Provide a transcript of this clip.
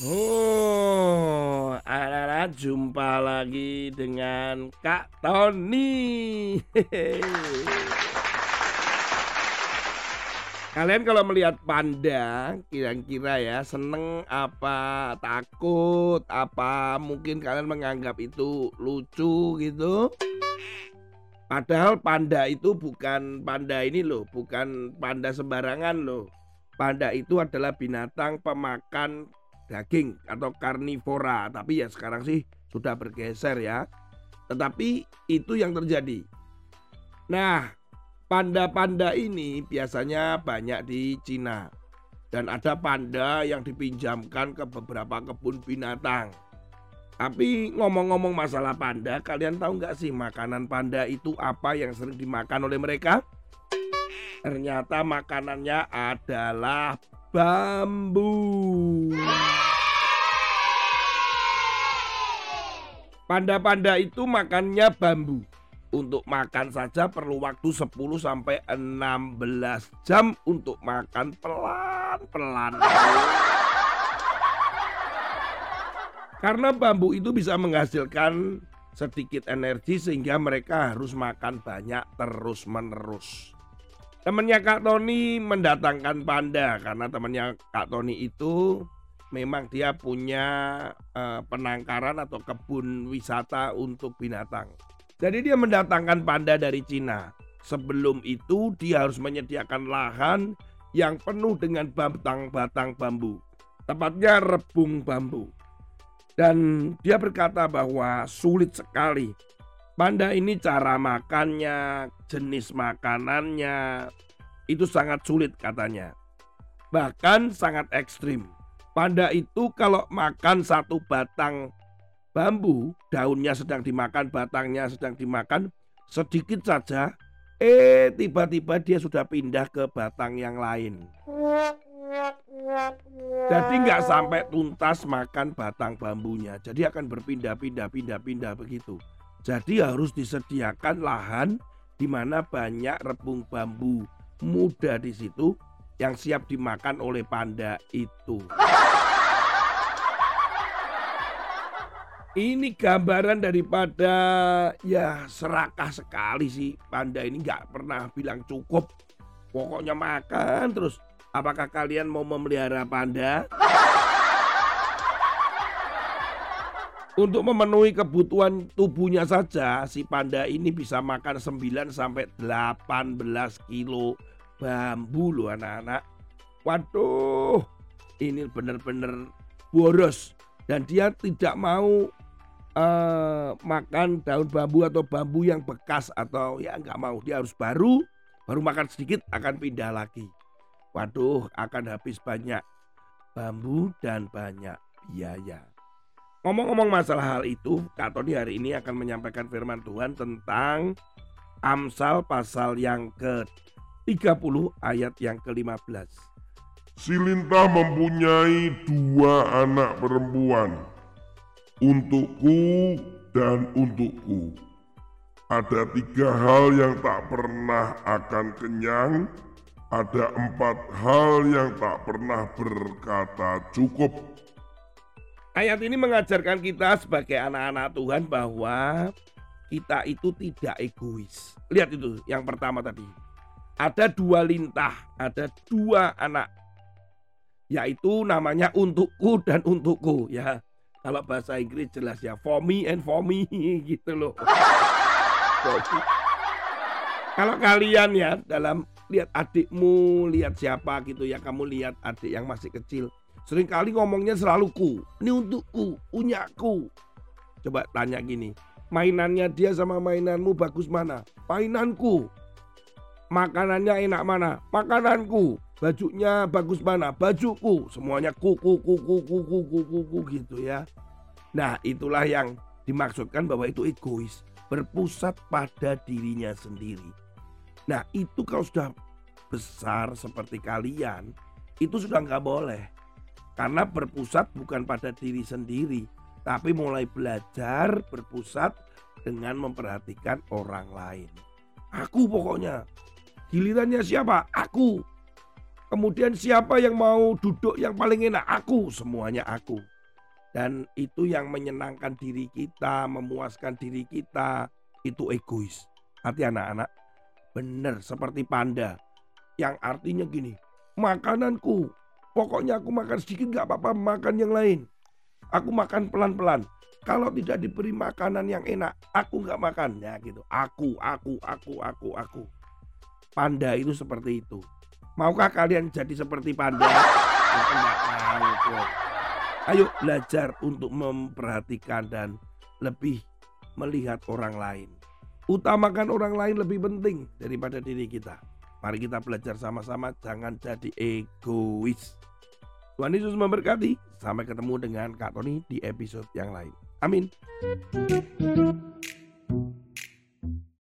Oh, anak-anak jumpa lagi dengan Kak Tony. Kalian kalau melihat panda, kira-kira ya seneng apa, takut apa, mungkin kalian menganggap itu lucu gitu. Padahal panda itu bukan panda ini loh, bukan panda sembarangan loh. Panda itu adalah binatang pemakan daging atau karnivora, tapi ya sekarang sih sudah bergeser ya. Tetapi itu yang terjadi. Nah, panda-panda ini biasanya banyak di Cina. Dan ada panda yang dipinjamkan ke beberapa kebun binatang. Tapi ngomong-ngomong masalah panda, kalian tahu nggak sih makanan panda itu apa yang sering dimakan oleh mereka? Ternyata makanannya adalah bambu. Panda-panda itu makannya bambu. Untuk makan saja perlu waktu 10 sampai 16 jam untuk makan pelan-pelan. Karena bambu itu bisa menghasilkan sedikit energi sehingga mereka harus makan banyak terus-menerus. Temannya Kak Tony mendatangkan panda karena temannya Kak Tony itu memang dia punya uh, penangkaran atau kebun wisata untuk binatang. Jadi dia mendatangkan panda dari Cina. Sebelum itu dia harus menyediakan lahan yang penuh dengan batang-batang bambu. Tepatnya rebung bambu. Dan dia berkata bahwa sulit sekali. Panda ini cara makannya, jenis makanannya, itu sangat sulit katanya. Bahkan sangat ekstrim. Panda itu kalau makan satu batang bambu, daunnya sedang dimakan, batangnya sedang dimakan, sedikit saja, eh tiba-tiba dia sudah pindah ke batang yang lain. Jadi nggak sampai tuntas makan batang bambunya. Jadi akan berpindah-pindah, pindah-pindah begitu. Jadi harus disediakan lahan di mana banyak rebung bambu muda di situ yang siap dimakan oleh panda itu. Ini gambaran daripada ya serakah sekali sih panda ini nggak pernah bilang cukup. Pokoknya makan terus Apakah kalian mau memelihara panda? Untuk memenuhi kebutuhan tubuhnya saja, si panda ini bisa makan 9 sampai 18 kilo bambu loh anak-anak. Waduh, ini benar-benar boros dan dia tidak mau uh, makan daun bambu atau bambu yang bekas atau ya nggak mau dia harus baru baru makan sedikit akan pindah lagi. Waduh, akan habis banyak bambu dan banyak biaya. Ngomong-ngomong masalah hal itu, Kak Tony hari ini akan menyampaikan firman Tuhan tentang Amsal pasal yang ke-30 ayat yang ke-15. Si Lintah mempunyai dua anak perempuan, untukku dan untukku. Ada tiga hal yang tak pernah akan kenyang, ada empat hal yang tak pernah berkata cukup. Ayat ini mengajarkan kita sebagai anak-anak Tuhan bahwa kita itu tidak egois. Lihat itu yang pertama tadi. Ada dua lintah, ada dua anak. Yaitu namanya untukku dan untukku ya. Kalau bahasa Inggris jelas ya for me and for me gitu loh. Kalau kalian ya dalam lihat adikmu, lihat siapa gitu ya, kamu lihat adik yang masih kecil. Sering kali ngomongnya selalu ku, ini untukku, punyaku. Coba tanya gini, mainannya dia sama mainanmu bagus mana? Mainanku. Makanannya enak mana? Makananku. Bajunya bagus mana? Bajuku. Semuanya ku ku ku ku ku ku ku ku, ku gitu ya. Nah, itulah yang dimaksudkan bahwa itu egois, berpusat pada dirinya sendiri. Nah itu kalau sudah besar seperti kalian, itu sudah nggak boleh. Karena berpusat bukan pada diri sendiri, tapi mulai belajar berpusat dengan memperhatikan orang lain. Aku pokoknya. Gilirannya siapa? Aku. Kemudian siapa yang mau duduk yang paling enak? Aku, semuanya aku. Dan itu yang menyenangkan diri kita, memuaskan diri kita, itu egois. Hati anak-anak, benar seperti panda. Yang artinya gini, makananku, pokoknya aku makan sedikit gak apa-apa makan yang lain. Aku makan pelan-pelan. Kalau tidak diberi makanan yang enak, aku nggak makan. Ya gitu. Aku, aku, aku, aku, aku. Panda itu seperti itu. Maukah kalian jadi seperti panda? Ayo belajar untuk memperhatikan dan lebih melihat orang lain. Utamakan orang lain lebih penting daripada diri kita. Mari kita belajar sama-sama jangan jadi egois. Tuhan Yesus memberkati. Sampai ketemu dengan Kak Tony di episode yang lain. Amin.